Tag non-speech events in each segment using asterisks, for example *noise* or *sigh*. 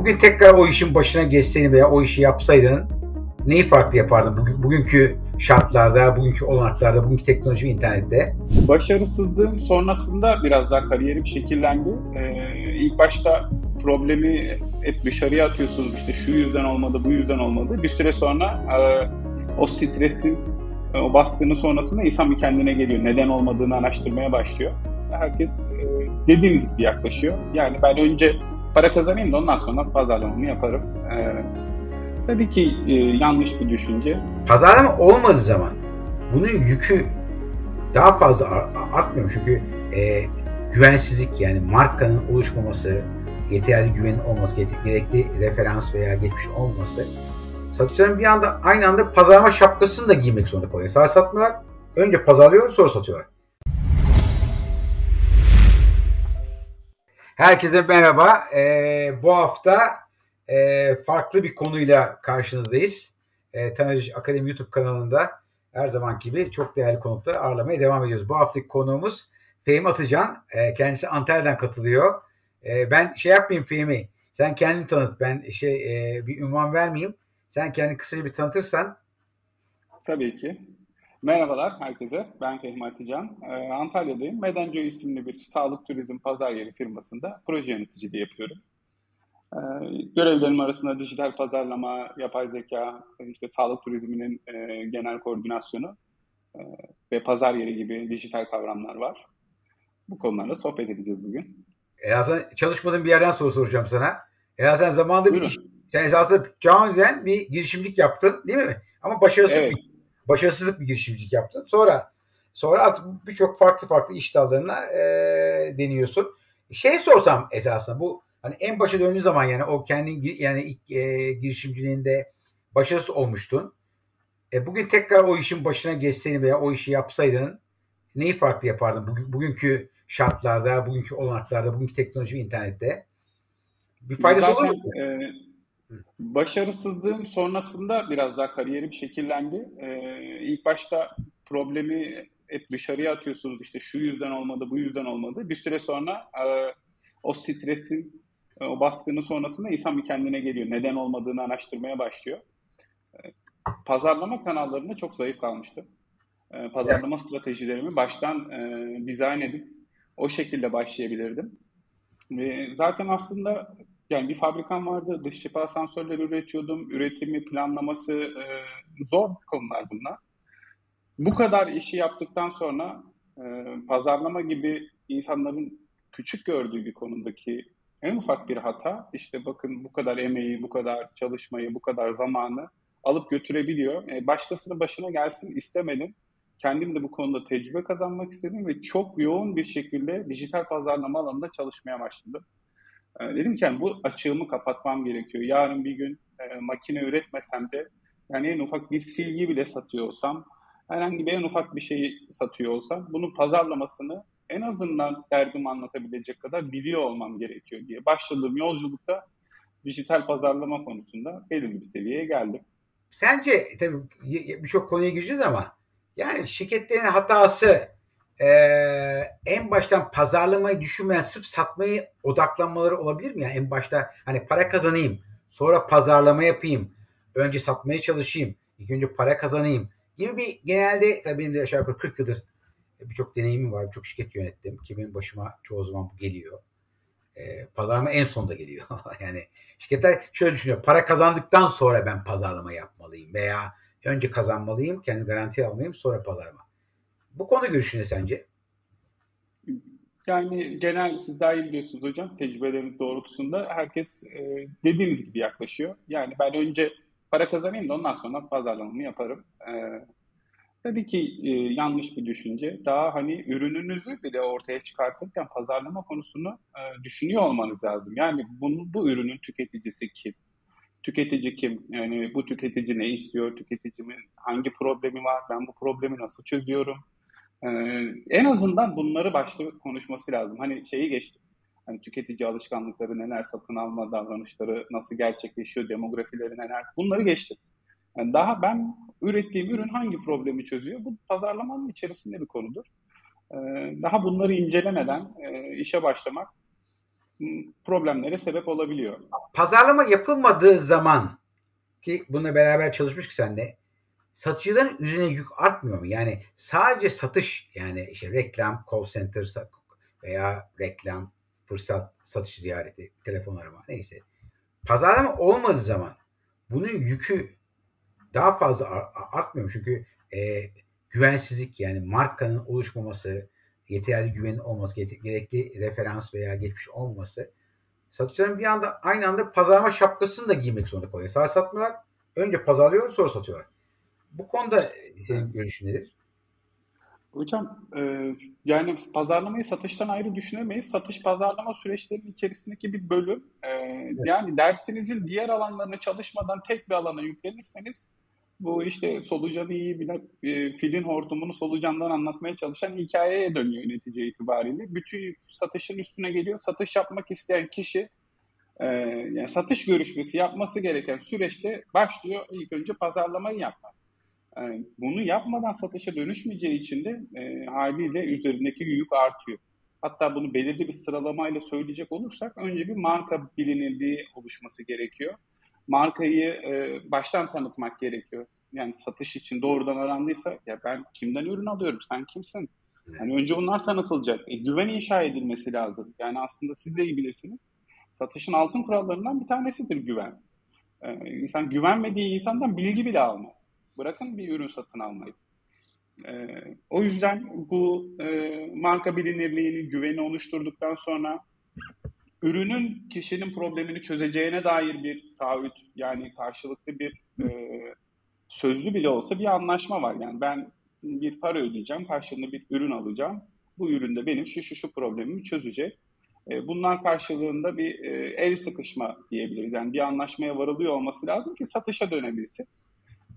Bugün tekrar o işin başına geçseydin veya o işi yapsaydın neyi farklı yapardın bugün, bugünkü şartlarda, bugünkü olanaklarda, bugünkü teknoloji internette? Başarısızlığın sonrasında biraz daha kariyerim şekillendi. Ee, ilk başta problemi hep dışarıya atıyorsunuz. İşte şu yüzden olmadı, bu yüzden olmadı. Bir süre sonra e, o stresin, e, o baskının sonrasında insan bir kendine geliyor. Neden olmadığını araştırmaya başlıyor. Herkes e, dediğiniz gibi yaklaşıyor. Yani ben önce para kazanayım da ondan sonra pazarlamamı yaparım. E, tabii ki e, yanlış bir düşünce. Pazarlama olmadığı zaman bunun yükü daha fazla artmıyor çünkü e, güvensizlik yani markanın oluşmaması, yeterli güvenin olması, gerekli referans veya geçmiş olmaması satıcıların bir anda aynı anda pazarlama şapkasını da giymek zorunda kalıyor. Sadece satmıyorlar, önce pazarlıyor sonra satıyorlar. Herkese merhaba. Ee, bu hafta e, farklı bir konuyla karşınızdayız. E, Tanrıcı Akademi YouTube kanalında her zaman gibi çok değerli konukları ağırlamaya devam ediyoruz. Bu haftaki konuğumuz Fehmi Atıcan. E, kendisi Antalya'dan katılıyor. E, ben şey yapmayayım Fehmi. Sen kendini tanıt. Ben şey e, bir ünvan vermeyeyim. Sen kendini kısaca bir tanıtırsan. Tabii ki. Merhabalar herkese. Ben Fehmi Atıcan. Ee, Antalya'dayım. Medenco isimli bir sağlık turizm pazar yeri firmasında proje yöneticiliği yapıyorum. Ee, görevlerim arasında dijital pazarlama, yapay zeka, işte sağlık turizminin e, genel koordinasyonu e, ve pazar yeri gibi dijital kavramlar var. Bu konularla sohbet edeceğiz bugün. E aslında çalışmadığın bir yerden soru soracağım sana. E sen zamanında bir iş, sen esasında bir girişimcilik yaptın değil mi? Ama başarısız evet. bir, başarısızlık bir girişimcilik yaptın. Sonra sonra birçok farklı farklı iş dallarına e, deniyorsun. Şey sorsam esasında bu hani en başa döndüğün zaman yani o kendi yani ilk e, girişimciliğinde başarısız olmuştun. E, bugün tekrar o işin başına geçseydin veya o işi yapsaydın neyi farklı yapardın bugün, bugünkü şartlarda, bugünkü olanaklarda, bugünkü teknoloji ve internette? Bir faydası Zaten, olur mu? E, başarısızlığın sonrasında biraz daha kariyerim şekillendi. E, ilk başta problemi hep dışarıya atıyorsunuz. İşte şu yüzden olmadı, bu yüzden olmadı. Bir süre sonra e, o stresin, e, o baskının sonrasında insan bir kendine geliyor. Neden olmadığını araştırmaya başlıyor. E, pazarlama kanallarında çok zayıf kalmıştım. E, pazarlama evet. stratejilerimi baştan e, dizayn edip o şekilde başlayabilirdim. Ve zaten aslında yani bir fabrikam vardı, dış cephe asansörleri üretiyordum. Üretimi, planlaması e, zor konular bunlar. Bu kadar işi yaptıktan sonra e, pazarlama gibi insanların küçük gördüğü bir konudaki en ufak bir hata işte bakın bu kadar emeği, bu kadar çalışmayı, bu kadar zamanı alıp götürebiliyor. E, başkasının başına gelsin istemedim. Kendim de bu konuda tecrübe kazanmak istedim ve çok yoğun bir şekilde dijital pazarlama alanında çalışmaya başladım. E, dedim ki yani bu açığımı kapatmam gerekiyor. Yarın bir gün e, makine üretmesem de yani en ufak bir silgi bile satıyor olsam, herhangi bir en ufak bir şeyi satıyor olsam bunun pazarlamasını en azından derdimi anlatabilecek kadar biliyor olmam gerekiyor diye başladığım yolculukta dijital pazarlama konusunda belirli bir seviyeye geldim. Sence tabii birçok konuya gireceğiz ama yani şirketlerin hatası e, en baştan pazarlamayı düşünmeyen sırf satmayı odaklanmaları olabilir mi? Yani en başta hani para kazanayım, sonra pazarlama yapayım, önce satmaya çalışayım, ilk önce para kazanayım gibi bir genelde tabii benim de aşağı yukarı 40 yıldır birçok deneyimim var, birçok şirket yönettim ki benim başıma çoğu zaman bu geliyor. E, pazarlama en sonda geliyor. *laughs* yani şirketler şöyle düşünüyor, para kazandıktan sonra ben pazarlama yapmalıyım veya önce kazanmalıyım, kendi garanti almalıyım, sonra pazarlama. Bu konu görüşü ne sence? Yani genel siz daha iyi biliyorsunuz hocam tecrübeleriniz doğrultusunda herkes e, dediğiniz gibi yaklaşıyor. Yani ben önce para kazanayım da ondan sonra pazarlamamı yaparım. E, tabii ki e, yanlış bir düşünce. Daha hani ürününüzü bile ortaya çıkartırken pazarlama konusunu e, düşünüyor olmanız lazım. Yani bunu, bu ürünün tüketicisi kim? Tüketici kim? Yani bu tüketici ne istiyor? Tüketicimin hangi problemi var? Ben bu problemi nasıl çözüyorum? Ee, en azından bunları başta konuşması lazım. Hani şeyi geçtim. Hani tüketici alışkanlıkları neler, satın alma davranışları nasıl gerçekleşiyor, demografileri neler. Bunları geçtim. Yani daha ben ürettiğim ürün hangi problemi çözüyor? Bu pazarlamanın içerisinde bir konudur. Ee, daha bunları incelemeden e, işe başlamak problemlere sebep olabiliyor. Pazarlama yapılmadığı zaman ki bununla beraber çalışmış ki senle satıcıların üzerine yük artmıyor mu? Yani sadece satış yani işte reklam, call center veya reklam, fırsat, satış ziyareti, telefon arama neyse. Pazarlama olmadığı zaman bunun yükü daha fazla artmıyor mu? Çünkü e, güvensizlik yani markanın oluşmaması, yeterli güvenin olması, gerekli referans veya geçmiş olmaması satışların bir anda aynı anda pazarlama şapkasını da giymek zorunda kalıyor. Sadece satmıyorlar. Önce pazarlıyor sonra satıyorlar. Bu konuda senin görüşün nedir? Hocam e, yani pazarlamayı satıştan ayrı düşünemeyiz. Satış pazarlama süreçlerinin içerisindeki bir bölüm. E, evet. Yani dersinizin diğer alanlarına çalışmadan tek bir alana yüklenirseniz bu işte solucanı iyi bilen e, filin hortumunu solucandan anlatmaya çalışan hikayeye dönüyor netice itibariyle. Bütün satışın üstüne geliyor. Satış yapmak isteyen kişi e, yani satış görüşmesi yapması gereken süreçte başlıyor ilk önce pazarlamayı yapmak. Yani bunu yapmadan satışa dönüşmeyeceği için de e, haliyle üzerindeki yük artıyor. Hatta bunu belirli bir sıralamayla söyleyecek olursak önce bir marka bilinirliği oluşması gerekiyor. Markayı e, baştan tanıtmak gerekiyor. Yani satış için doğrudan arandıysa ya ben kimden ürün alıyorum sen kimsin? Yani önce bunlar tanıtılacak. E, güven inşa edilmesi lazım. Yani aslında siz de iyi bilirsiniz. Satışın altın kurallarından bir tanesidir güven. Ee, insan güvenmediği insandan bilgi bile almaz. Bırakın bir ürün satın almayı. Ee, o yüzden bu e, marka bilinirliğini, güveni oluşturduktan sonra ürünün kişinin problemini çözeceğine dair bir taahhüt yani karşılıklı bir e, sözlü bile olsa bir anlaşma var. Yani ben bir para ödeyeceğim, karşılığında bir ürün alacağım. Bu üründe benim şu şu şu problemimi çözecek. E, bunlar karşılığında bir e, el sıkışma diyebiliriz. Yani bir anlaşmaya varılıyor olması lazım ki satışa dönebilsin.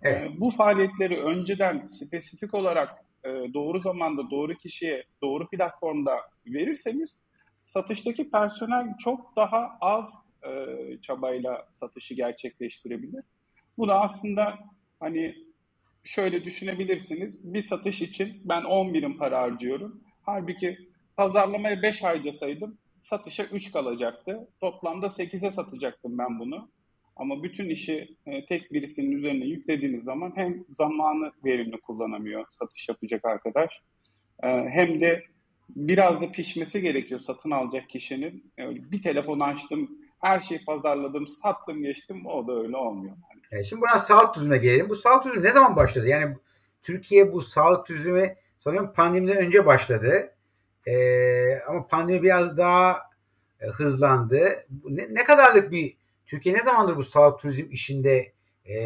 E, evet. Bu faaliyetleri önceden spesifik olarak doğru zamanda, doğru kişiye, doğru platformda verirseniz satıştaki personel çok daha az çabayla satışı gerçekleştirebilir. Bu da aslında hani şöyle düşünebilirsiniz. Bir satış için ben 10 birim para harcıyorum. Halbuki pazarlamaya 5 harcasaydım satışa 3 kalacaktı. Toplamda 8'e satacaktım ben bunu. Ama bütün işi e, tek birisinin üzerine yüklediğiniz zaman hem zamanı verimli kullanamıyor satış yapacak arkadaş e, hem de biraz da pişmesi gerekiyor satın alacak kişinin. E, bir telefon açtım, her şeyi pazarladım, sattım geçtim o da öyle olmuyor. Yani şimdi buna sağlık turizmine gelelim. Bu sağlık turizmi ne zaman başladı? Yani Türkiye bu sağlık turizmi sanıyorum pandemiden önce başladı. Ee, ama pandemi biraz daha e, hızlandı. Ne, ne kadarlık bir Türkiye ne zamandır bu sağlık turizm işinde e,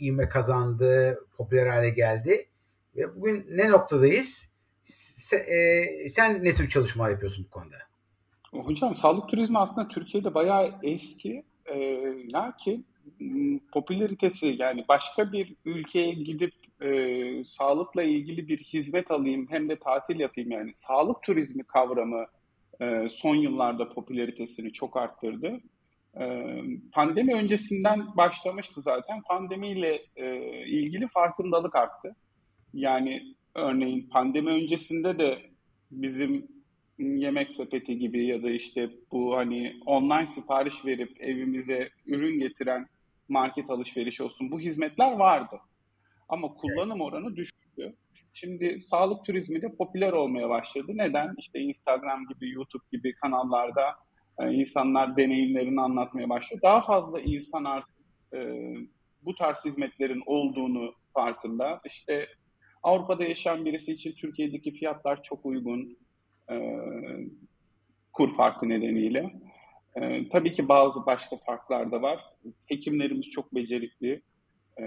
ivme kazandı, popüler hale geldi ve bugün ne noktadayız? Se, e, sen ne tür çalışmalar yapıyorsun bu konuda? Hocam sağlık turizmi aslında Türkiye'de bayağı eski. E, lakin popülaritesi yani başka bir ülkeye gidip e, sağlıkla ilgili bir hizmet alayım hem de tatil yapayım yani sağlık turizmi kavramı e, son yıllarda popülaritesini çok arttırdı. Pandemi öncesinden başlamıştı zaten. Pandemiyle ilgili farkındalık arttı. Yani örneğin pandemi öncesinde de bizim yemek sepeti gibi ya da işte bu hani online sipariş verip evimize ürün getiren market alışverişi olsun bu hizmetler vardı. Ama kullanım oranı düştü. Şimdi sağlık turizmi de popüler olmaya başladı. Neden? İşte Instagram gibi, YouTube gibi kanallarda e, insanlar deneyimlerini anlatmaya başlıyor. Daha fazla insan artık e, bu tarz hizmetlerin olduğunu farkında. İşte Avrupa'da yaşayan birisi için Türkiye'deki fiyatlar çok uygun. E, kur farkı nedeniyle. E, tabii ki bazı başka farklar da var. Hekimlerimiz çok becerikli. E,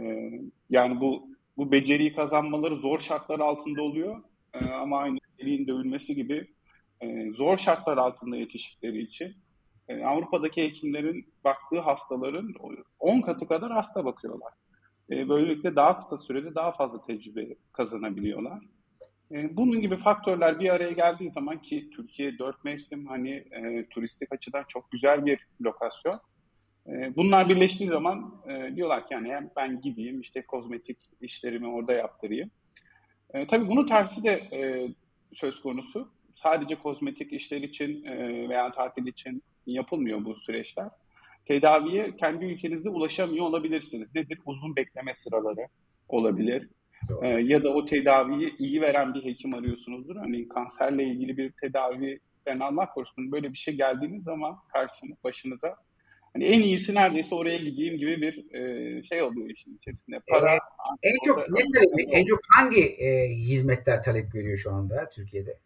yani bu bu beceriyi kazanmaları zor şartlar altında oluyor. E, ama aynı eliğin dövülmesi gibi e, zor şartlar altında yetiştikleri için e, Avrupa'daki hekimlerin baktığı hastaların 10 katı kadar hasta bakıyorlar. E, böylelikle daha kısa sürede daha fazla tecrübe kazanabiliyorlar. Bunun gibi faktörler bir araya geldiği zaman ki Türkiye dört mevsim hani e, turistik açıdan çok güzel bir lokasyon. E, bunlar birleştiği zaman e, diyorlar ki yani ben gideyim işte kozmetik işlerimi orada yaptırayım. E, tabii bunun tersi de e, söz konusu. Sadece kozmetik işler için e, veya tatil için yapılmıyor bu süreçler. Tedaviye kendi ülkenizde ulaşamıyor olabilirsiniz. Nedir? Uzun bekleme sıraları olabilir. Ee, ya da o tedaviyi iyi veren bir hekim arıyorsunuzdur. Hani kanserle ilgili bir tedavi ben Allah korusun böyle bir şey geldiğiniz zaman karşınız başınıza hani en iyisi neredeyse oraya gideyim gibi bir e, şey oluyor işin içerisinde. Para ee, en çok ne talebi, en çok hangi e, hizmetler talep görüyor şu anda Türkiye'de?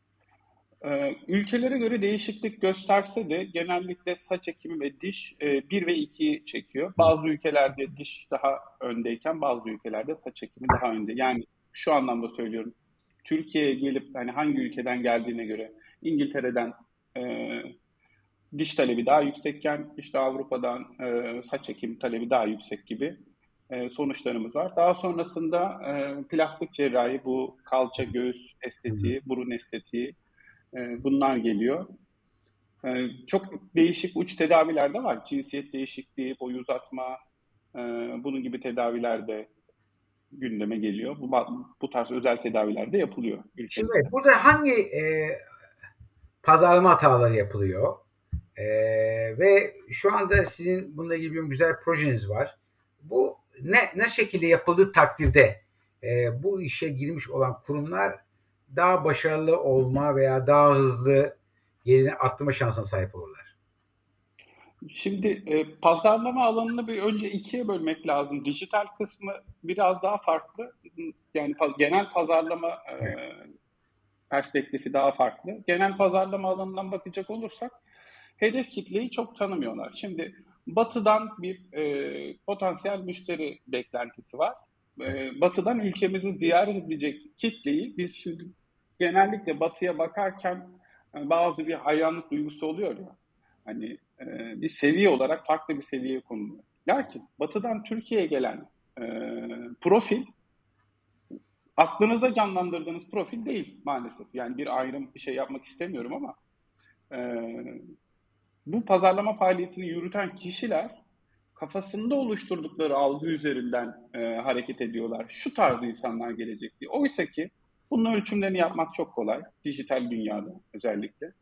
Ee, ülkelere göre değişiklik gösterse de genellikle saç ekimi ve diş e, 1 ve 2'yi çekiyor. Bazı ülkelerde diş daha öndeyken bazı ülkelerde saç ekimi daha önde. Yani şu anlamda söylüyorum. Türkiye'ye gelip hani hangi ülkeden geldiğine göre İngiltere'den e, diş talebi daha yüksekken işte Avrupa'dan e, saç ekim talebi daha yüksek gibi e, sonuçlarımız var. Daha sonrasında e, plastik cerrahi bu kalça, göğüs estetiği, burun estetiği e, bunlar geliyor. E, çok değişik uç tedaviler de var. Cinsiyet değişikliği, boy uzatma, e, bunun gibi tedaviler de gündeme geliyor. Bu, bu tarz özel tedaviler de yapılıyor. Ülkemizde. Şimdi burada hangi e, pazarlama hataları yapılıyor? E, ve şu anda sizin bununla ilgili bir güzel projeniz var. Bu ne ne şekilde yapıldığı takdirde e, bu işe girmiş olan kurumlar daha başarılı olma veya daha hızlı gelini arttırma şansına sahip olurlar? Şimdi e, pazarlama alanını bir önce ikiye bölmek lazım. Dijital kısmı biraz daha farklı. Yani paz, genel pazarlama e, perspektifi daha farklı. Genel pazarlama alanından bakacak olursak hedef kitleyi çok tanımıyorlar. Şimdi batıdan bir e, potansiyel müşteri beklentisi var. E, batıdan ülkemizi ziyaret edecek kitleyi biz şimdi genellikle batıya bakarken yani bazı bir hayranlık duygusu oluyor ya. Hani e, bir seviye olarak farklı bir seviyeye konuluyor. Lakin batıdan Türkiye'ye gelen e, profil aklınızda canlandırdığınız profil değil maalesef. Yani bir ayrım bir şey yapmak istemiyorum ama e, bu pazarlama faaliyetini yürüten kişiler kafasında oluşturdukları algı üzerinden e, hareket ediyorlar. Şu tarz insanlar gelecek diye. Oysa ki bunun ölçümlerini yapmak çok kolay. Dijital dünyada özellikle.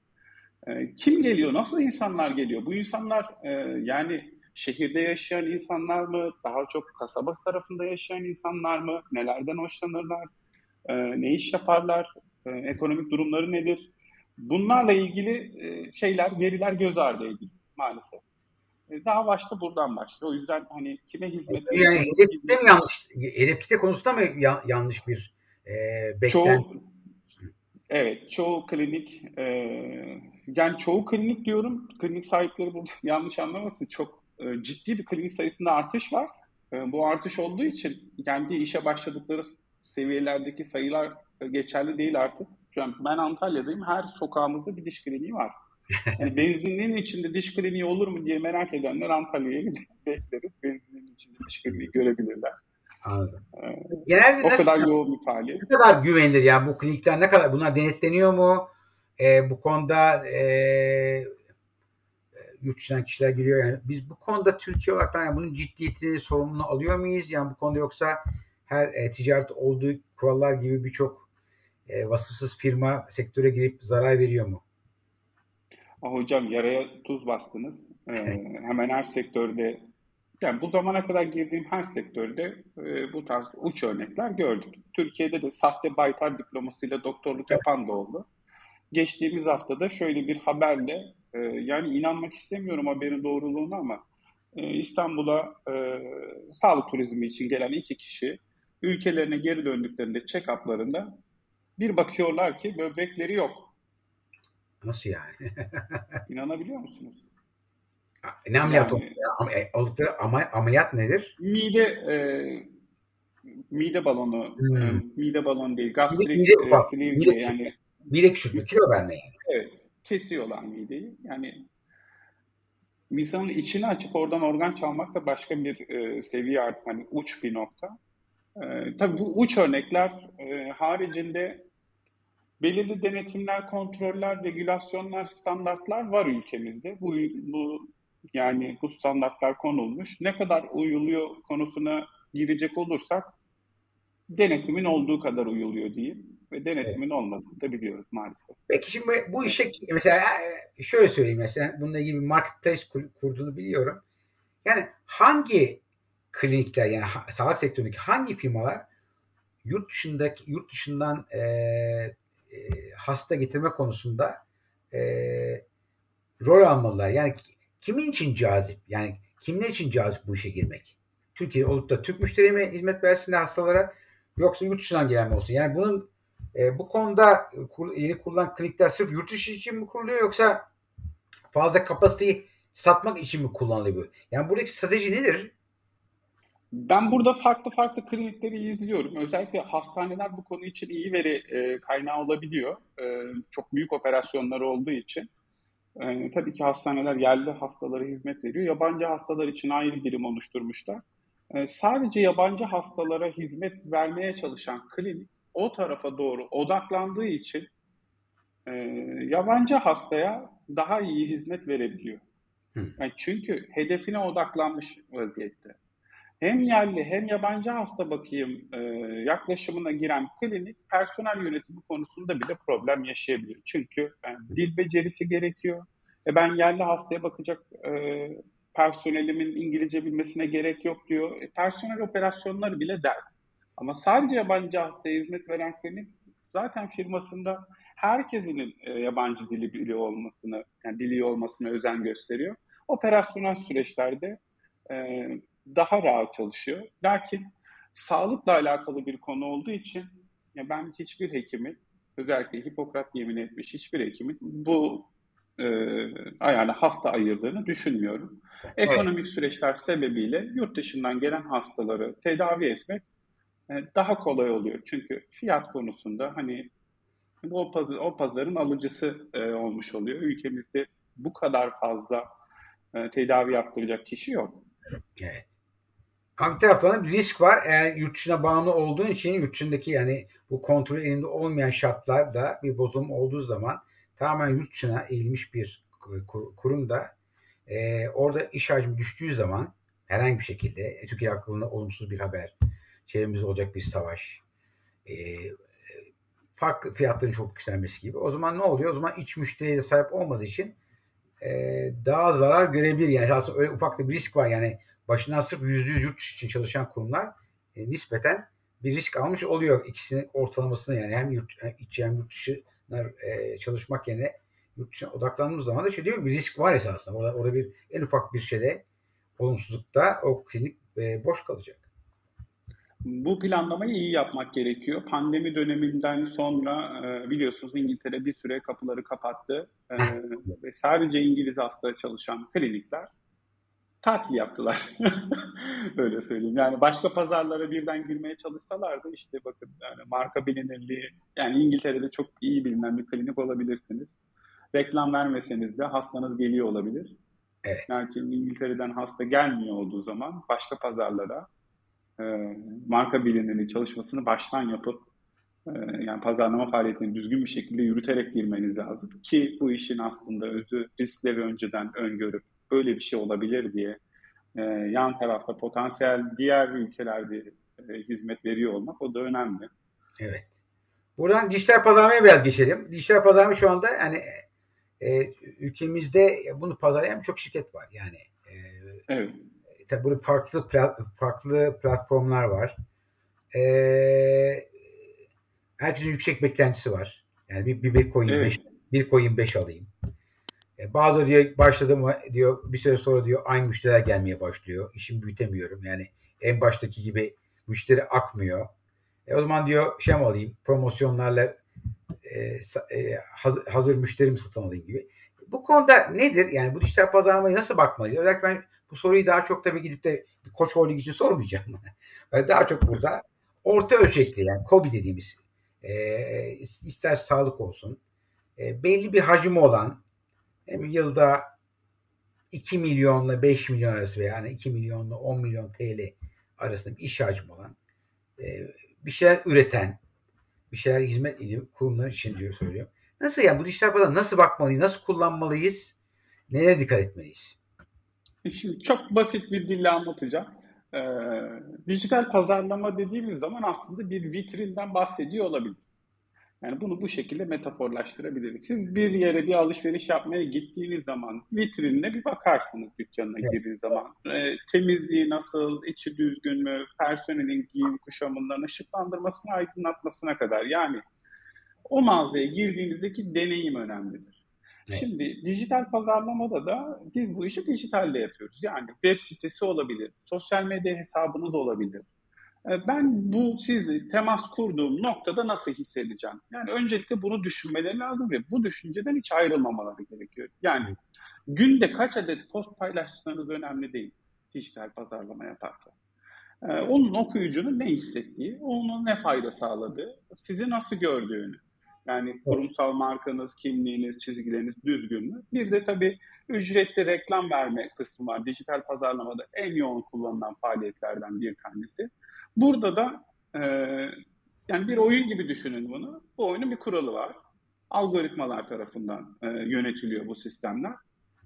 E, kim geliyor? Nasıl insanlar geliyor? Bu insanlar e, yani şehirde yaşayan insanlar mı? Daha çok kasaba tarafında yaşayan insanlar mı? Nelerden hoşlanırlar? E, ne iş yaparlar? E, ekonomik durumları nedir? Bunlarla ilgili şeyler, veriler göz ardı ediliyor maalesef. Daha başta buradan başlıyor. O yüzden hani kime hizmet Yani hedef kitle mi yanlış? Hedef kitle konusunda mı ya, yanlış bir e, beklenti? Çoğu, evet, çoğu klinik e, yani çoğu klinik diyorum. Klinik sahipleri burada *laughs* yanlış anlamasın. Çok e, ciddi bir klinik sayısında artış var. E, bu artış olduğu için kendi işe başladıkları seviyelerdeki sayılar geçerli değil artık. An ben Antalya'dayım. Her sokağımızda bir diş kliniği var. *laughs* Yani benzinliğin içinde diş kliniği olur mu diye merak edenler Antalya'ya *laughs* bekleriz. Benzinliğin içinde diş kliniği görebilirler. Anladım. Ee, Genelde o nasıl, kadar yoğun bir faaliyet. Ne kadar güvenilir yani bu klinikler ne kadar bunlar denetleniyor mu? Ee, bu konuda e, yurt dışından kişiler giriyor yani biz bu konuda Türkiye olarak yani bunun ciddiyetini sorumluluğunu alıyor muyuz? Yani bu konuda yoksa her e, ticaret olduğu kurallar gibi birçok e, vasıfsız firma sektöre girip zarar veriyor mu? Hocam yaraya tuz bastınız. Ee, hemen her sektörde yani bu zamana kadar girdiğim her sektörde e, bu tarz uç örnekler gördük. Türkiye'de de sahte baytar diplomasıyla doktorluk yapan da oldu. Geçtiğimiz haftada şöyle bir haberle e, yani inanmak istemiyorum haberin doğruluğuna ama e, İstanbul'a e, sağlık turizmi için gelen iki kişi ülkelerine geri döndüklerinde check-up'larında bir bakıyorlar ki böbrekleri yok. Nasıl yani? *laughs* İnanabiliyor musunuz? Ne ameliyat yani, e, oldukları ama, ameliyat nedir? Mide e, mide balonu, hmm. e, mide balonu değil, gastrik mide, mide, ufak, e, mide, yani. Mide küçültme, kilo verme yani. Evet, kesiyorlar mideyi. Yani insanın içini açıp oradan organ çalmak da başka bir e, seviye artık hani uç bir nokta. E, tabii bu uç örnekler e, haricinde belirli denetimler, kontroller, regülasyonlar, standartlar var ülkemizde. Bu, bu yani bu standartlar konulmuş. Ne kadar uyuluyor konusuna girecek olursak denetimin olduğu kadar uyuluyor diyeyim. ve denetimin evet. olmadığını da biliyoruz maalesef. Peki şimdi bu işe mesela e, şöyle söyleyeyim mesela bununla ilgili bir marketplace kurduğunu biliyorum. Yani hangi klinikler yani sağlık sektöründeki hangi firmalar yurt dışındaki yurt dışından e, e, hasta getirme konusunda e, rol almalılar. Yani kimin için cazip? Yani kimler için cazip bu işe girmek? Türkiye olup da Türk müşteriye mi hizmet versin hastalara yoksa yurt dışından gelen mi olsun? Yani bunun e, bu konuda yeni kurulan klinikler sırf yurt dışı için mi kuruluyor yoksa fazla kapasiteyi satmak için mi kullanılıyor? Yani buradaki strateji nedir? Ben burada farklı farklı klinikleri izliyorum. Özellikle hastaneler bu konu için iyi veri e, kaynağı olabiliyor. E, çok büyük operasyonlar olduğu için. E, tabii ki hastaneler yerli hastalara hizmet veriyor. Yabancı hastalar için ayrı birim oluşturmuşlar. E, sadece yabancı hastalara hizmet vermeye çalışan klinik o tarafa doğru odaklandığı için e, yabancı hastaya daha iyi hizmet verebiliyor. Yani çünkü hedefine odaklanmış vaziyette hem yerli hem yabancı hasta bakayım e, yaklaşımına giren klinik personel yönetimi konusunda bile problem yaşayabiliyor. Çünkü yani dil becerisi gerekiyor. E ben yerli hastaya bakacak e, personelimin İngilizce bilmesine gerek yok diyor. E, personel operasyonları bile der. Ama sadece yabancı hastaya hizmet veren klinik zaten firmasında herkesin e, yabancı dili biliyor olmasını, yani dili olmasına özen gösteriyor. Operasyonel süreçlerde e, daha rahat çalışıyor. Lakin sağlıkla alakalı bir konu olduğu için ya ben hiçbir hekimin özellikle Hipokrat yemin etmiş hiçbir hekimin bu e, ayağına hasta ayırdığını düşünmüyorum. Ekonomik evet. süreçler sebebiyle yurt dışından gelen hastaları tedavi etmek e, daha kolay oluyor. Çünkü fiyat konusunda hani o, pazar, o pazarın alıcısı e, olmuş oluyor. Ülkemizde bu kadar fazla e, tedavi yaptıracak kişi yok. Evet. Ama bir taraftan da risk var. Eğer yurt dışına bağımlı olduğun için yurt dışındaki yani bu kontrol elinde olmayan şartlarda bir bozulma olduğu zaman tamamen yurt dışına eğilmiş bir kurumda e, orada iş hacmi düştüğü zaman herhangi bir şekilde e, Türkiye hakkında olumsuz bir haber, çevremizde olacak bir savaş, e, farklı fiyatların çok yükselmesi gibi. O zaman ne oluyor? O zaman iç müşteriye sahip olmadığı için e, daha zarar görebilir. Yani aslında öyle ufak da bir risk var. Yani başından sırf yüzde yüz yurt için çalışan kurumlar e, nispeten bir risk almış oluyor. ikisinin ortalamasını yani hem yurt hem içi hem yurt dışı e, çalışmak yerine yurt dışına odaklandığımız zaman da şey mi? Bir risk var esasında. Orada, orada bir en ufak bir şeyde olumsuzlukta o klinik e, boş kalacak. Bu planlamayı iyi yapmak gerekiyor. Pandemi döneminden sonra e, biliyorsunuz İngiltere bir süre kapıları kapattı e, ve sadece İngiliz hasta çalışan klinikler tatil yaptılar. *laughs* Öyle söyleyeyim. Yani başka pazarlara birden girmeye çalışsalardı işte bakın yani marka bilinirliği yani İngiltere'de çok iyi bilinen bir klinik olabilirsiniz. Reklam vermeseniz de hastanız geliyor olabilir. Evet. Lakin İngiltere'den hasta gelmiyor olduğu zaman başka pazarlara e, marka bilinirliği çalışmasını baştan yapıp e, yani pazarlama faaliyetini düzgün bir şekilde yürüterek girmeniz lazım ki bu işin aslında özü riskleri önceden öngörüp böyle bir şey olabilir diye e, yan tarafta potansiyel diğer ülkelerde e, hizmet veriyor olmak o da önemli. Evet. Buradan dijital pazarlamaya biraz geçelim. Dijital pazarlama şu anda yani e, ülkemizde bunu pazarlayan çok şirket var. Yani e, evet. Tabi burada farklı farklı platformlar var. E, herkesin yüksek beklentisi var. Yani bir, bir Bitcoin evet. 5 bir coin 5 alayım. E, bazı diyor başladım diyor bir süre sonra diyor aynı müşteriler gelmeye başlıyor. İşimi büyütemiyorum. Yani en baştaki gibi müşteri akmıyor. E, o zaman diyor şey mi alayım promosyonlarla e, e, hazır, hazır müşterimi satın alayım gibi. Bu konuda nedir? Yani bu dijital pazarlamaya nasıl bakmalıyız? Özellikle ben bu soruyu daha çok tabii gidip de koç holding için sormayacağım. *laughs* daha çok burada orta ölçekli yani KOBİ dediğimiz e, ister sağlık olsun e, belli bir hacmi olan yılda 2 milyonla 5 milyon arası veya yani 2 milyonla 10 milyon TL arasında bir iş hacmi olan e, bir şeyler üreten bir şeyler hizmet edip kurumlar için diyor söylüyorum. Nasıl yani bu dijital pazar nasıl bakmalıyız? Nasıl kullanmalıyız? Nelere dikkat etmeliyiz? Şimdi çok basit bir dille anlatacağım. Ee, dijital pazarlama dediğimiz zaman aslında bir vitrinden bahsediyor olabilir. Yani bunu bu şekilde metaforlaştırabiliriz. Siz bir yere bir alışveriş yapmaya gittiğiniz zaman vitrinine bir bakarsınız dükkanına evet. girdiğiniz zaman. E, temizliği nasıl, içi düzgün mü, personelin giyim kuşamından ışıklandırmasına, aydınlatmasına kadar. Yani o mağazaya girdiğinizdeki deneyim önemlidir. Evet. Şimdi dijital pazarlamada da biz bu işi dijitalde yapıyoruz. Yani web sitesi olabilir, sosyal medya hesabınız olabilir, ben bu sizle temas kurduğum noktada nasıl hissedeceğim? Yani öncelikle bunu düşünmeleri lazım ve bu düşünceden hiç ayrılmamaları gerekiyor. Yani günde kaç adet post paylaştığınız önemli değil dijital pazarlama yaparken. Ee, onun okuyucunun ne hissettiği, onun ne fayda sağladığı, sizi nasıl gördüğünü. Yani kurumsal markanız, kimliğiniz, çizgileriniz düzgün mü? Bir de tabii ücretli reklam verme kısmı var. Dijital pazarlamada en yoğun kullanılan faaliyetlerden bir tanesi. Burada da e, yani bir oyun gibi düşünün bunu. Bu oyunun bir kuralı var. Algoritmalar tarafından e, yönetiliyor bu sistemler.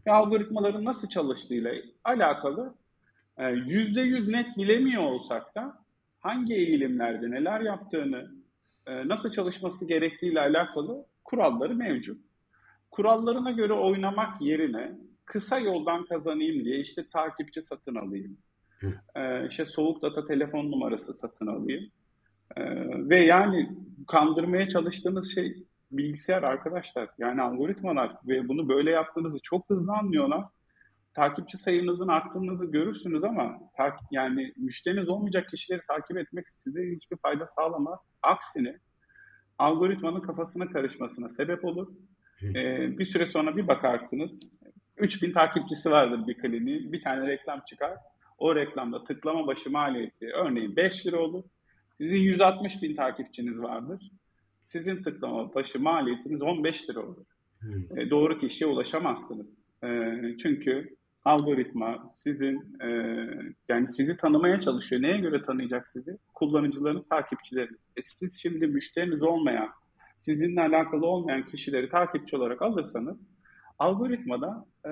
Ve algoritmaların nasıl çalıştığıyla alakalı e, yüzde yüz net bilemiyor olsak da hangi eğilimlerde neler yaptığını, e, nasıl çalışması gerektiğiyle alakalı kuralları mevcut. Kurallarına göre oynamak yerine kısa yoldan kazanayım diye işte takipçi satın alayım, e, işte soğuk data telefon numarası satın alayım. E, ve yani kandırmaya çalıştığınız şey bilgisayar arkadaşlar. Yani algoritmalar ve bunu böyle yaptığınızı çok hızlı anlıyorlar. Takipçi sayınızın arttığınızı görürsünüz ama yani müşteriniz olmayacak kişileri takip etmek size hiçbir fayda sağlamaz. Aksine algoritmanın kafasına karışmasına sebep olur. Ee, bir süre sonra bir bakarsınız 3000 takipçisi vardır bir kliniğin. Bir tane reklam çıkar o reklamda tıklama başı maliyeti örneğin 5 lira olur. Sizin 160 bin takipçiniz vardır. Sizin tıklama başı maliyetiniz 15 lira olur. Hmm. E, doğru kişiye ulaşamazsınız. E, çünkü algoritma sizin e, yani sizi tanımaya çalışıyor. Neye göre tanıyacak sizi? Kullanıcılarınız, takipçileriniz. E, siz şimdi müşteriniz olmayan, sizinle alakalı olmayan kişileri takipçi olarak alırsanız algoritmada e,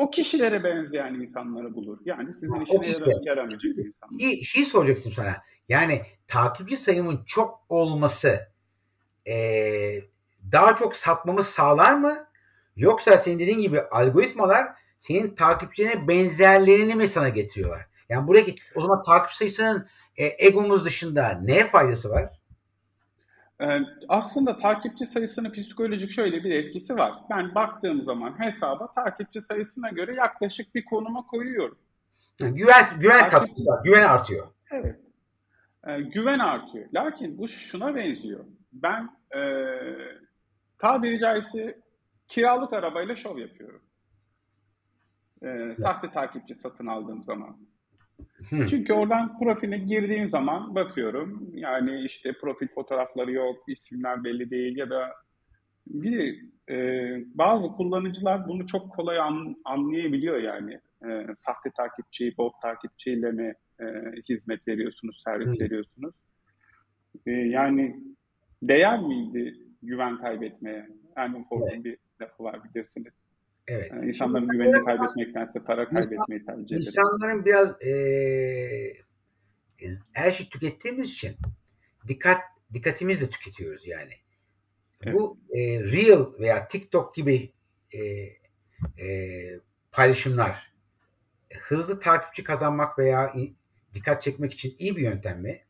o kişilere benzeyen insanları bulur. Yani sizin işine işte. yaramayacak insanlar. Bir şey soracaktım sana. Yani takipçi sayımın çok olması e, daha çok satmamı sağlar mı? Yoksa senin dediğin gibi algoritmalar senin takipçine benzerlerini mi sana getiriyorlar? Yani buradaki o zaman takip sayısının e, egomuz dışında ne faydası var? Ee, aslında takipçi sayısının psikolojik şöyle bir etkisi var. Ben baktığım zaman hesaba takipçi sayısına göre yaklaşık bir konuma koyuyorum. Güven güven takipçi, güven artıyor. Evet. Ee, güven artıyor. Lakin bu şuna benziyor. Ben e, tabiri caizse kiralık arabayla şov yapıyorum. E, sahte takipçi satın aldığım zaman. Çünkü oradan profiline girdiğim zaman bakıyorum yani işte profil fotoğrafları yok, isimler belli değil ya da bir e, bazı kullanıcılar bunu çok kolay an, anlayabiliyor yani. E, sahte takipçi, bot takipçiyle mi e, hizmet veriyorsunuz, servis Hı. veriyorsunuz? E, yani değer miydi güven kaybetmeye? Yani Ford'un bir lafı var bilirsiniz. Evet. Yani insanların Şimdi, güvenini kaybetmektense para kaybetmeyi tercih eder. İnsanların biraz e, her şey tükettiğimiz için dikkat dikkatimizle tüketiyoruz yani. Evet. Bu e, Reel veya TikTok gibi e, e, paylaşımlar hızlı takipçi kazanmak veya dikkat çekmek için iyi bir yöntem mi?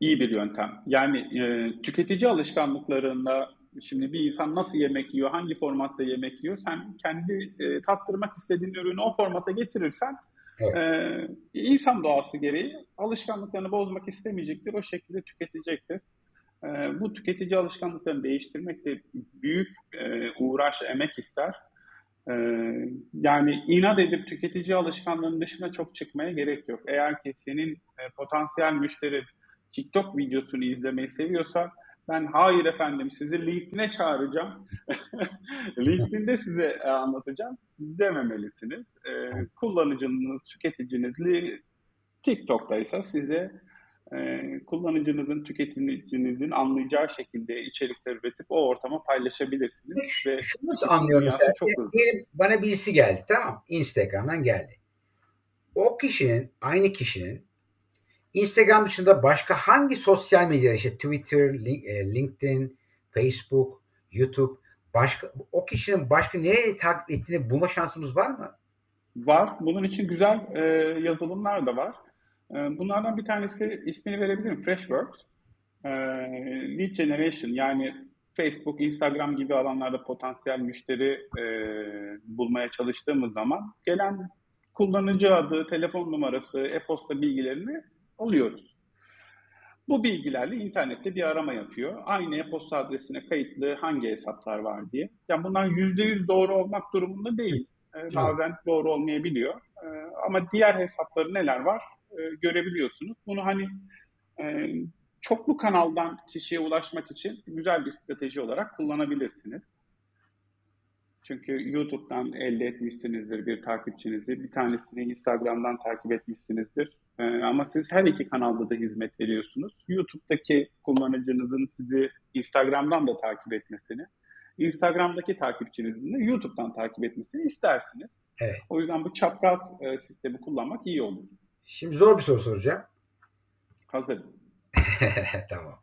İyi bir yöntem. Yani e, tüketici alışkanlıklarında Şimdi bir insan nasıl yemek yiyor, hangi formatta yemek yiyor, sen kendi e, tattırmak istediğin ürünü o formata getirirsen evet. e, insan doğası gereği alışkanlıklarını bozmak istemeyecektir, o şekilde tüketecektir. E, bu tüketici alışkanlıklarını değiştirmek de büyük e, uğraş, emek ister. E, yani inat edip tüketici alışkanlığının dışına çok çıkmaya gerek yok. Eğer ki senin e, potansiyel müşteri TikTok videosunu izlemeyi seviyorsa ben hayır efendim sizi LinkedIn'e çağıracağım. *laughs* LinkedIn'de size e, anlatacağım dememelisiniz. Ee, kullanıcınız, tüketiciniz TikTok'ta ise size e, kullanıcınızın, tüketicinizin anlayacağı şekilde içerikler üretip o ortama paylaşabilirsiniz. Ve Şunu anlıyorum mesela? Çok. Bana birisi geldi tamam Instagram'dan geldi. O kişinin, aynı kişinin Instagram dışında başka hangi sosyal medya işte Twitter, e, LinkedIn, Facebook, YouTube başka o kişinin başka nereye takip ettiğini bulma şansımız var mı? Var. Bunun için güzel e, yazılımlar da var. E, bunlardan bir tanesi ismini verebilirim. Freshworks. E, lead generation yani Facebook, Instagram gibi alanlarda potansiyel müşteri e, bulmaya çalıştığımız zaman gelen kullanıcı adı, telefon numarası, e-posta bilgilerini alıyoruz. Bu bilgilerle internette bir arama yapıyor. Aynı e-posta adresine kayıtlı hangi hesaplar var diye. Yani bunlar %100 doğru olmak durumunda değil. Ee, bazen doğru olmayabiliyor. Ee, ama diğer hesapları neler var e, görebiliyorsunuz. Bunu hani e, çoklu kanaldan kişiye ulaşmak için güzel bir strateji olarak kullanabilirsiniz. Çünkü YouTube'dan elde etmişsinizdir bir takipçinizi, bir tanesini Instagram'dan takip etmişsinizdir. Ee, ama siz her iki kanalda da hizmet veriyorsunuz. YouTube'daki kullanıcınızın sizi Instagram'dan da takip etmesini, Instagram'daki takipçinizin de YouTube'dan takip etmesini istersiniz. Evet. O yüzden bu çapraz e, sistemi kullanmak iyi olur. Şimdi zor bir soru soracağım. Hazırım. *laughs* tamam.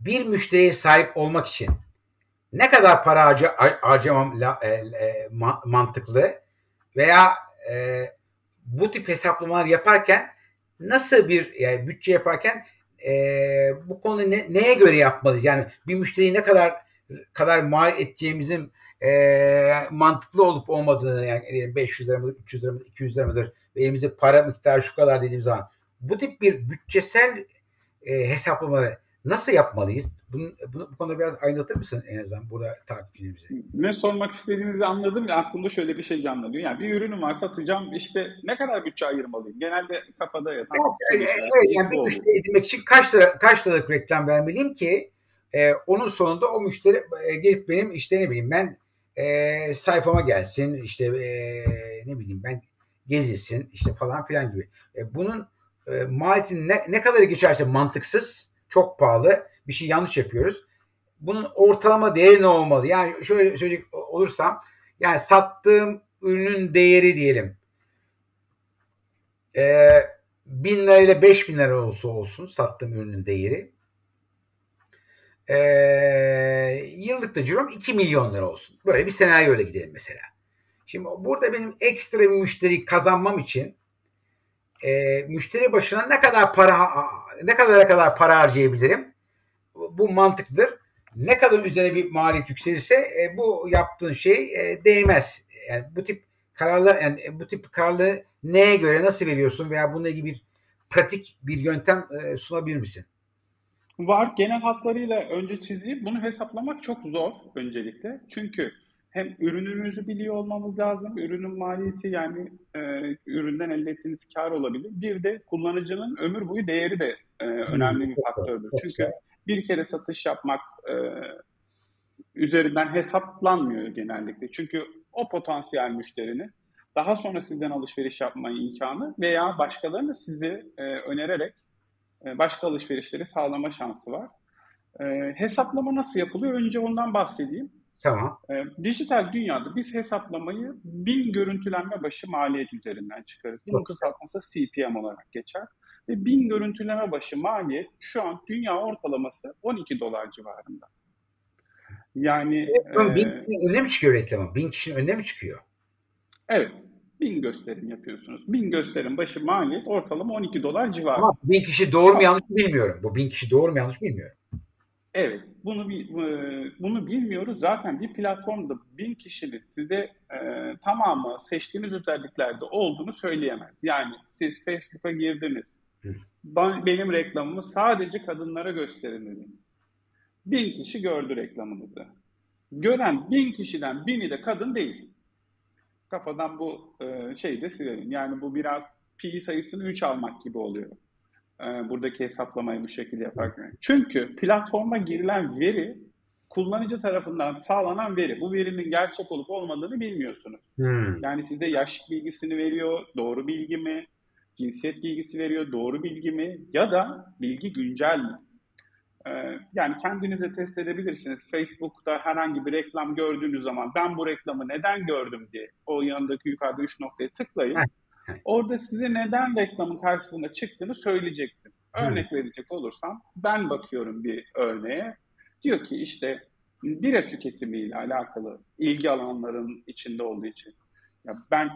Bir müşteriye sahip olmak için ne kadar para harca, harcamam la, e, e, ma, mantıklı veya e, bu tip hesaplamalar yaparken nasıl bir yani bütçe yaparken e, bu konu ne, neye göre yapmalıyız? Yani bir müşteriyi ne kadar kadar mal edeceğimizin e, mantıklı olup olmadığını yani 500 lira mıdır, 300 lira mıdır, 200 lira mıdır ve elimizde para miktarı şu kadar dediğimiz zaman bu tip bir bütçesel e, hesaplamaları nasıl yapmalıyız? Bunu, bunu, bu konuda biraz aydınlatır mısın en azından burada takipçilerimize? Ne sormak istediğinizi anladım ya aklımda şöyle bir şey canlanıyor. Yani bir ürünüm var satacağım işte ne kadar bütçe ayırmalıyım? Genelde kafada yatan. Evet, evet, evet yani bir müşteri edinmek için kaç lira, kaç liralık reklam vermeliyim ki e, onun sonunda o müşteri e, gelip benim işte ne bileyim ben e, sayfama gelsin işte e, ne bileyim ben gezilsin işte falan filan gibi. E, bunun e, maliyetinin ne, ne kadar geçerse mantıksız, çok pahalı bir şey yanlış yapıyoruz. Bunun ortalama değeri ne olmalı? Yani şöyle söyleyecek olursam yani sattığım ürünün değeri diyelim e, bin lira ile beş bin lira olsa olsun sattığım ürünün değeri e, yıllık da cirom 2 milyon lira olsun. Böyle bir senaryo ile gidelim mesela. Şimdi burada benim ekstra bir müşteri kazanmam için e, müşteri başına ne kadar para ne kadar kadar para harcayabilirim? Bu, mantıklıdır. Ne kadar üzerine bir maliyet yükselirse e, bu yaptığın şey e, değmez. Yani bu tip kararlar yani bu tip kararları neye göre nasıl veriyorsun veya bununla ilgili bir pratik bir yöntem e, sunabilir misin? Var. Genel hatlarıyla önce çizeyim. Bunu hesaplamak çok zor öncelikle. Çünkü hem ürününüzü biliyor olmamız lazım. Ürünün maliyeti yani e, üründen elde ettiğiniz kar olabilir. Bir de kullanıcının ömür boyu değeri de e, önemli bir faktördür. Çünkü bir kere satış yapmak e, üzerinden hesaplanmıyor genellikle. Çünkü o potansiyel müşterini daha sonra sizden alışveriş yapma imkanı veya başkalarını sizi e, önererek e, başka alışverişleri sağlama şansı var. E, hesaplama nasıl yapılıyor? Önce ondan bahsedeyim. Tamam. E, dijital dünyada biz hesaplamayı bin görüntülenme başı maliyet üzerinden çıkarız. Bunun kısaltması CPM olarak geçer. Ve bin görüntüleme başı maliyet şu an dünya ortalaması 12 dolar civarında. Yani evet, bin e, kişinin önüne mi çıkıyor reklamı? Bin kişinin önüne mi çıkıyor? Evet. Bin gösterim yapıyorsunuz. Bin gösterim başı maliyet ortalama 12 dolar civarı. Ama bin kişi doğru mu yanlış mı bilmiyorum. Bu bin kişi doğru mu yanlış bilmiyorum. Evet, bunu bunu bilmiyoruz. Zaten bir platformda bin kişinin size e, tamamı seçtiğiniz özelliklerde olduğunu söyleyemez. Yani siz Facebook'a girdiniz, ben, benim reklamımı sadece kadınlara gösterin dediniz. Bin kişi gördü reklamınızı. Gören bin kişiden bini de kadın değil. Kafadan bu e, şeyi de silelim. Yani bu biraz pi sayısını 3 almak gibi oluyor. E, buradaki hesaplamayı bu şekilde yaparken. Çünkü platforma girilen veri kullanıcı tarafından sağlanan veri. Bu verinin gerçek olup olmadığını bilmiyorsunuz. Hmm. Yani size yaş bilgisini veriyor, doğru bilgi mi? Cinsiyet bilgisi veriyor, doğru bilgi mi? Ya da bilgi güncel mi? Ee, yani kendinize test edebilirsiniz. Facebook'ta herhangi bir reklam gördüğünüz zaman ben bu reklamı neden gördüm diye o yanındaki yukarıda üç noktaya tıklayın. Orada size neden reklamın karşısına çıktığını söyleyecektir. Örnek verecek olursam ben bakıyorum bir örneğe. Diyor ki işte bira tüketimiyle alakalı ilgi alanların içinde olduğu için. Ya ben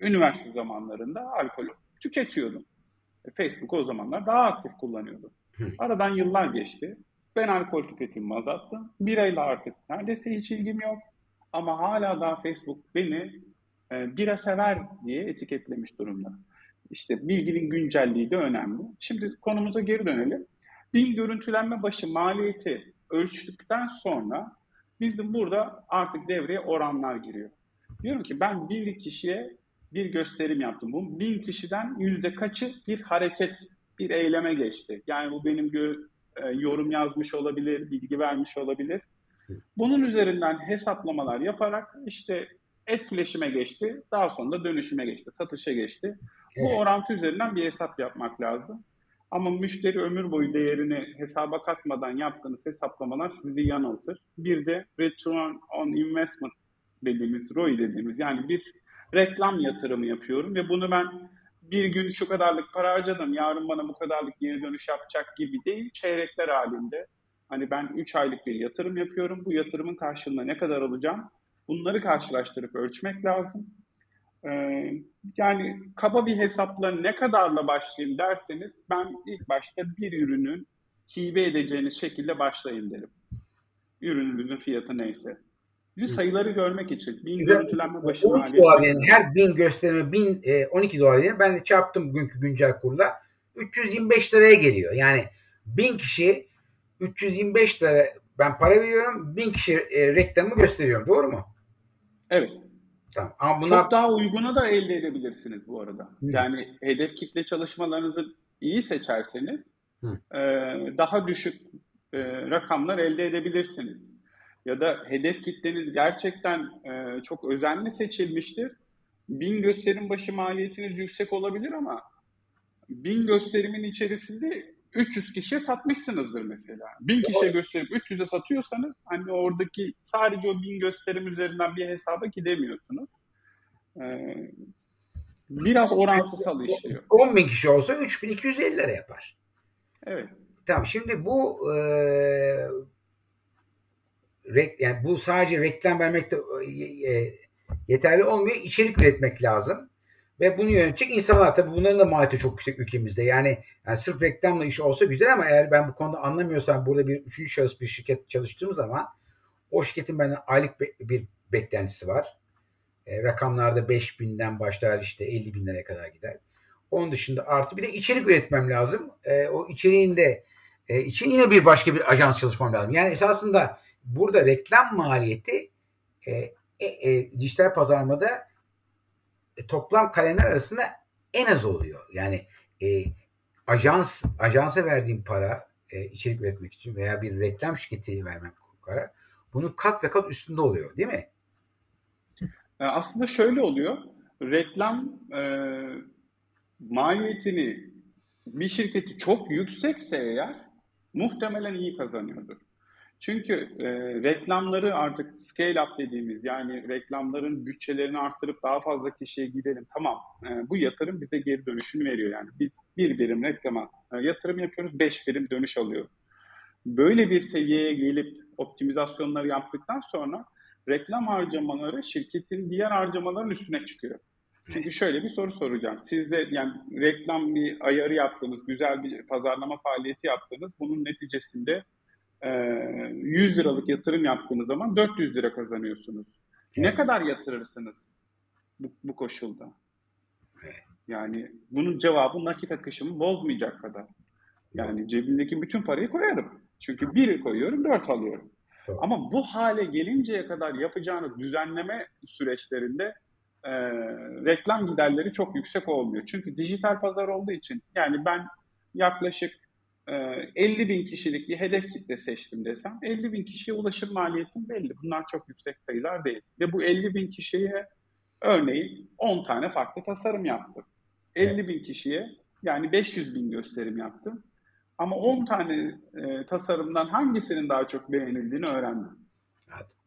üniversite zamanlarında alkol tüketiyordum. E, Facebook o zamanlar daha aktif kullanıyordum. Aradan yıllar geçti. Ben alkol tüketimimi azalttım. Birayla artık neredeyse hiç ilgim yok. Ama hala daha Facebook beni e, bira sever diye etiketlemiş durumda. İşte bilginin güncelliği de önemli. Şimdi konumuza geri dönelim. Bin görüntülenme başı maliyeti ölçtükten sonra bizim burada artık devreye oranlar giriyor. Diyorum ki ben bir kişiye bir gösterim yaptım. Bu bin kişiden yüzde kaçı bir hareket, bir eyleme geçti. Yani bu benim gö- e, yorum yazmış olabilir, bilgi vermiş olabilir. Bunun üzerinden hesaplamalar yaparak işte etkileşime geçti, daha sonra da dönüşüme geçti, satışa geçti. Bu orantı üzerinden bir hesap yapmak lazım. Ama müşteri ömür boyu değerini hesaba katmadan yaptığınız hesaplamalar sizi yanıltır. Bir de return on investment dediğimiz, ROI dediğimiz yani bir reklam yatırımı yapıyorum ve bunu ben bir gün şu kadarlık para harcadım, yarın bana bu kadarlık geri dönüş yapacak gibi değil, çeyrekler halinde. Hani ben 3 aylık bir yatırım yapıyorum, bu yatırımın karşılığında ne kadar alacağım? Bunları karşılaştırıp ölçmek lazım. Ee, yani kaba bir hesapla ne kadarla başlayayım derseniz ben ilk başta bir ürünün hibe edeceğiniz şekilde başlayın derim. Ürününüzün fiyatı neyse. Sayıları görmek için. Bin görüntülenme başı maliyeti. Her bin gösterime bin, e, 12 dolar diyelim. Ben çarptım bugünkü güncel kurla. 325 liraya geliyor. Yani bin kişi 325 lira ben para veriyorum. Bin kişi e, reklamı gösteriyorum. Doğru mu? Evet. Tamam. Ama buna... Çok daha uygunu da elde edebilirsiniz bu arada. Hı. Yani hedef kitle çalışmalarınızı iyi seçerseniz e, daha düşük e, rakamlar elde edebilirsiniz. Ya da hedef kitleniz gerçekten e, çok özenli seçilmiştir. Bin gösterim başı maliyetiniz yüksek olabilir ama bin gösterimin içerisinde 300 kişiye satmışsınızdır mesela. 1000 kişiye gösterip 300'e satıyorsanız hani oradaki sadece o 1000 gösterim üzerinden bir hesaba gidemiyorsunuz. Ee, biraz orantısal işliyor. 10 bin kişi olsa 3250 lira yapar. Evet. Tamam şimdi bu e, yani bu sadece reklam vermekte e, yeterli olmuyor. İçerik üretmek lazım. Ve bunu yönetecek insanlar. Tabii bunların da maliyeti çok yüksek ülkemizde. Yani, yani sırf reklamla iş olsa güzel ama eğer ben bu konuda anlamıyorsam burada bir üçüncü şahıs bir şirket çalıştığım zaman o şirketin benden aylık bir beklentisi var. E, rakamlarda 5000'den başlar işte 50 bin liraya kadar gider. Onun dışında artı bir de içerik üretmem lazım. E, o içeriğin de e, için yine bir başka bir ajans çalışmam lazım. Yani esasında burada reklam maliyeti e, e, e, dijital pazarlamada e, toplam kalemler arasında en az oluyor. Yani e, ajans ajansa verdiğim para e, içerik üretmek için veya bir reklam şirketi vermek para bunun kat ve kat üstünde oluyor değil mi? E, aslında şöyle oluyor. Reklam e, maliyetini bir şirketi çok yüksekse eğer muhtemelen iyi kazanıyordur. Çünkü e, reklamları artık scale up dediğimiz yani reklamların bütçelerini arttırıp daha fazla kişiye gidelim. Tamam e, bu yatırım bize geri dönüşünü veriyor yani. Biz bir birim reklama e, yatırım yapıyoruz, beş birim dönüş alıyoruz. Böyle bir seviyeye gelip optimizasyonları yaptıktan sonra reklam harcamaları şirketin diğer harcamaların üstüne çıkıyor. Çünkü şöyle bir soru soracağım. Siz de yani reklam bir ayarı yaptınız, güzel bir pazarlama faaliyeti yaptınız. Bunun neticesinde 100 liralık yatırım yaptığınız zaman 400 lira kazanıyorsunuz. Ne kadar yatırırsınız bu, bu koşulda? Yani bunun cevabı nakit akışımı bozmayacak kadar. Yani cebimdeki bütün parayı koyarım. Çünkü bir koyuyorum, dört alıyorum. Tamam. Ama bu hale gelinceye kadar yapacağınız düzenleme süreçlerinde e, reklam giderleri çok yüksek olmuyor. Çünkü dijital pazar olduğu için yani ben yaklaşık 50 ee, bin kişilik bir hedef kitle seçtim desem 50 bin kişiye ulaşım maliyetim belli. Bunlar çok yüksek sayılar değil. Ve bu 50 bin kişiye örneğin 10 tane farklı tasarım yaptım. 50 bin kişiye yani 500 bin gösterim yaptım. Ama 10 tane e, tasarımdan hangisinin daha çok beğenildiğini öğrendim.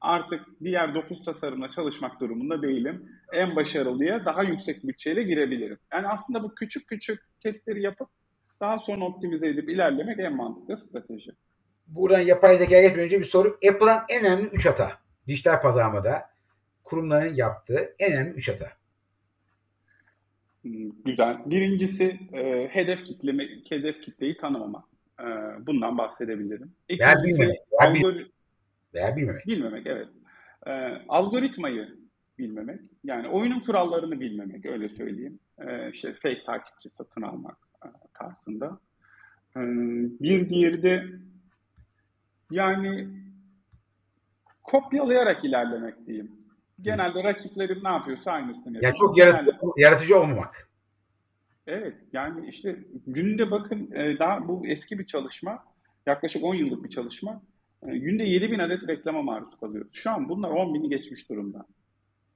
Artık diğer 9 tasarımla çalışmak durumunda değilim. En başarılıya daha yüksek bütçeyle girebilirim. Yani aslında bu küçük küçük testleri yapıp Daha sonra optimize edip ilerlemek en mantıklı strateji. Buradan yapay zeka geçmeden önce bir soru. Apple'ın en önemli 3 hata. Dijital pazarlamada kurumların yaptığı en önemli 3 hata. Hmm, güzel. Birincisi e, hedef kitleme, hedef kitleyi tanımama. E, bundan bahsedebilirim. İkincisi veya bilmemek. Algori- veya bilmemek. Bilmemek evet. E, algoritmayı bilmemek. Yani oyunun kurallarını bilmemek öyle söyleyeyim. E, işte fake takipçi satın almak tarzında. E, bir diğeri de yani kopyalayarak ilerlemek diyeyim. Genelde rakiplerim ne yapıyorsa aynısını yapıyor. Yani çok yaratıcı, yaratıcı olmamak. Evet yani işte günde bakın e, daha bu eski bir çalışma yaklaşık 10 yıllık bir çalışma e, günde 7 bin adet reklama maruz kalıyoruz. Şu an bunlar 10 bini geçmiş durumda.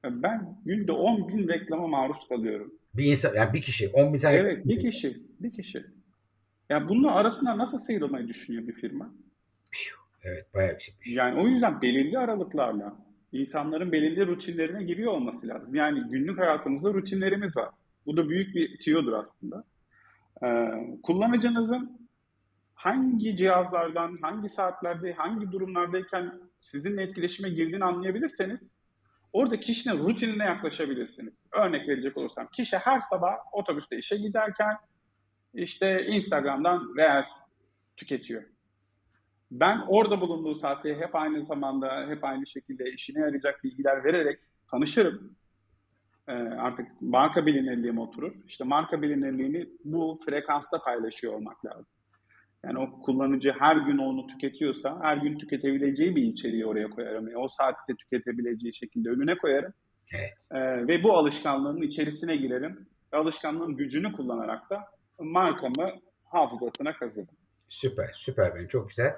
E, ben günde 10 bin reklama maruz kalıyorum. Bir insan yani bir kişi 10 bin tane. Evet bir kişi bir kişi. Yani bunun arasında nasıl sıyrılmayı düşünüyor bir firma? Evet bayağı bir şey. Yani o yüzden belirli aralıklarla insanların belirli rutinlerine giriyor olması lazım. Yani günlük hayatımızda rutinlerimiz var. Bu da büyük bir tiyodur aslında. Ee, kullanıcınızın hangi cihazlardan, hangi saatlerde, hangi durumlardayken sizinle etkileşime girdiğini anlayabilirseniz orada kişinin rutinine yaklaşabilirsiniz. Örnek verecek olursam kişi her sabah otobüste işe giderken işte Instagram'dan Reels tüketiyor. Ben orada bulunduğu saatte hep aynı zamanda hep aynı şekilde işine yarayacak bilgiler vererek tanışırım. E, artık marka bilinirliğim oturur. İşte marka bilinirliğini bu frekansta paylaşıyor olmak lazım. Yani o kullanıcı her gün onu tüketiyorsa her gün tüketebileceği bir içeriği oraya koyarım. O saatte tüketebileceği şekilde önüne koyarım. Evet. E, ve bu alışkanlığın içerisine girerim. Ve alışkanlığın gücünü kullanarak da markamı hafızasına kazırım. Süper, süper ben çok güzel.